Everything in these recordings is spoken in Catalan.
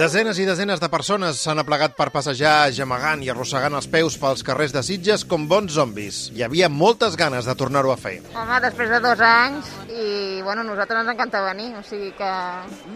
Desenes i desenes de persones s'han aplegat per passejar gemegant i arrossegant els peus pels carrers de Sitges com bons zombis. Hi havia moltes ganes de tornar-ho a fer. Home, després de dos anys i, bueno, nosaltres ens encanta venir, o sigui que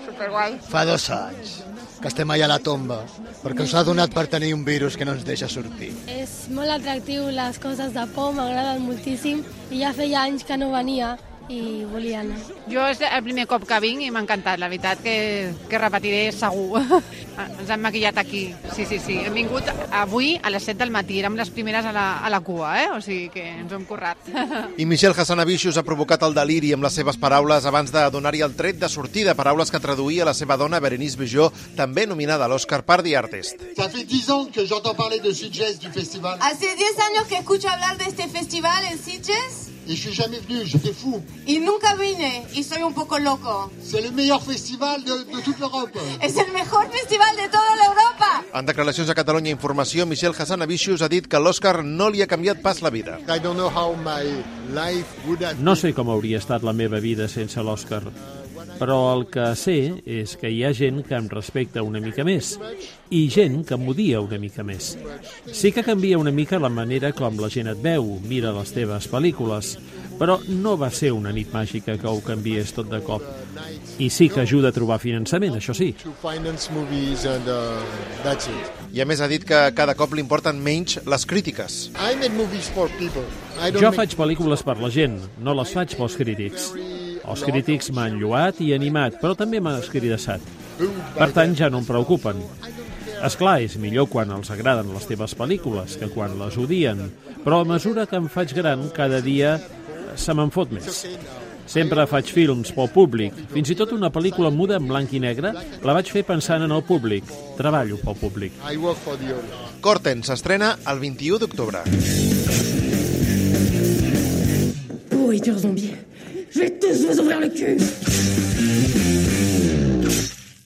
superguai. Fa dos anys que estem allà a la tomba perquè us ha donat per tenir un virus que no ens deixa sortir. És molt atractiu les coses de por, m'agraden moltíssim i ja feia anys que no venia i volia anar. Jo és el primer cop que vinc i m'ha encantat, la veritat que, que repetiré segur. Ens han maquillat aquí, sí, sí, sí. Hem vingut avui a les 7 del matí, érem les primeres a la, a la cua, eh? o sigui que ens ho hem currat. I Michel Hassanavicius ha provocat el deliri amb les seves paraules abans de donar-hi el tret de sortida, paraules que traduïa la seva dona Berenice Bijó, també nominada a l'Oscar per The Artist. Ça fait 10 ans que j'entends parler de Sitges, du festival. Hace 10 años que escucho hablar de este festival en Sitges Et je suis jamais venu, j'étais fou. y nunca vine y soy un poco loco. C'est le meilleur festival de, de toute l'Europe. Es el mejor festival de toda la Europa. En declaracions a Catalunya Informació, Michel Hassanavicius ha dit que l'Oscar no li ha canviat pas la vida. I don't know how my life would have No sé com hauria estat la meva vida sense l'Oscar, però el que sé és que hi ha gent que em respecta una mica més i gent que m'odia una mica més. Sí que canvia una mica la manera com la gent et veu, mira les teves pel·lícules, però no va ser una nit màgica que ho canviés tot de cop. I sí que ajuda a trobar finançament, això sí. uh. I a més ha dit que cada cop li importen menys les crítiques. I make movies for people. I don't Jo faig pel·lícules per la gent, no les faig pels crítics. Els crítics m'han lloat i animat, però també m'han escridassat. Per tant, ja no em preocupen. És clar, és millor quan els agraden les teves pel·lícules que quan les odien, però a mesura que em faig gran, cada dia se me'n fot més. Sempre faig films pel públic. Fins i tot una pel·lícula muda en blanc i negre la vaig fer pensant en el públic. Treballo pel públic. Corten s'estrena el 21 d'octubre. Pourriture zombie. Je vais tous vous ouvrir le cul.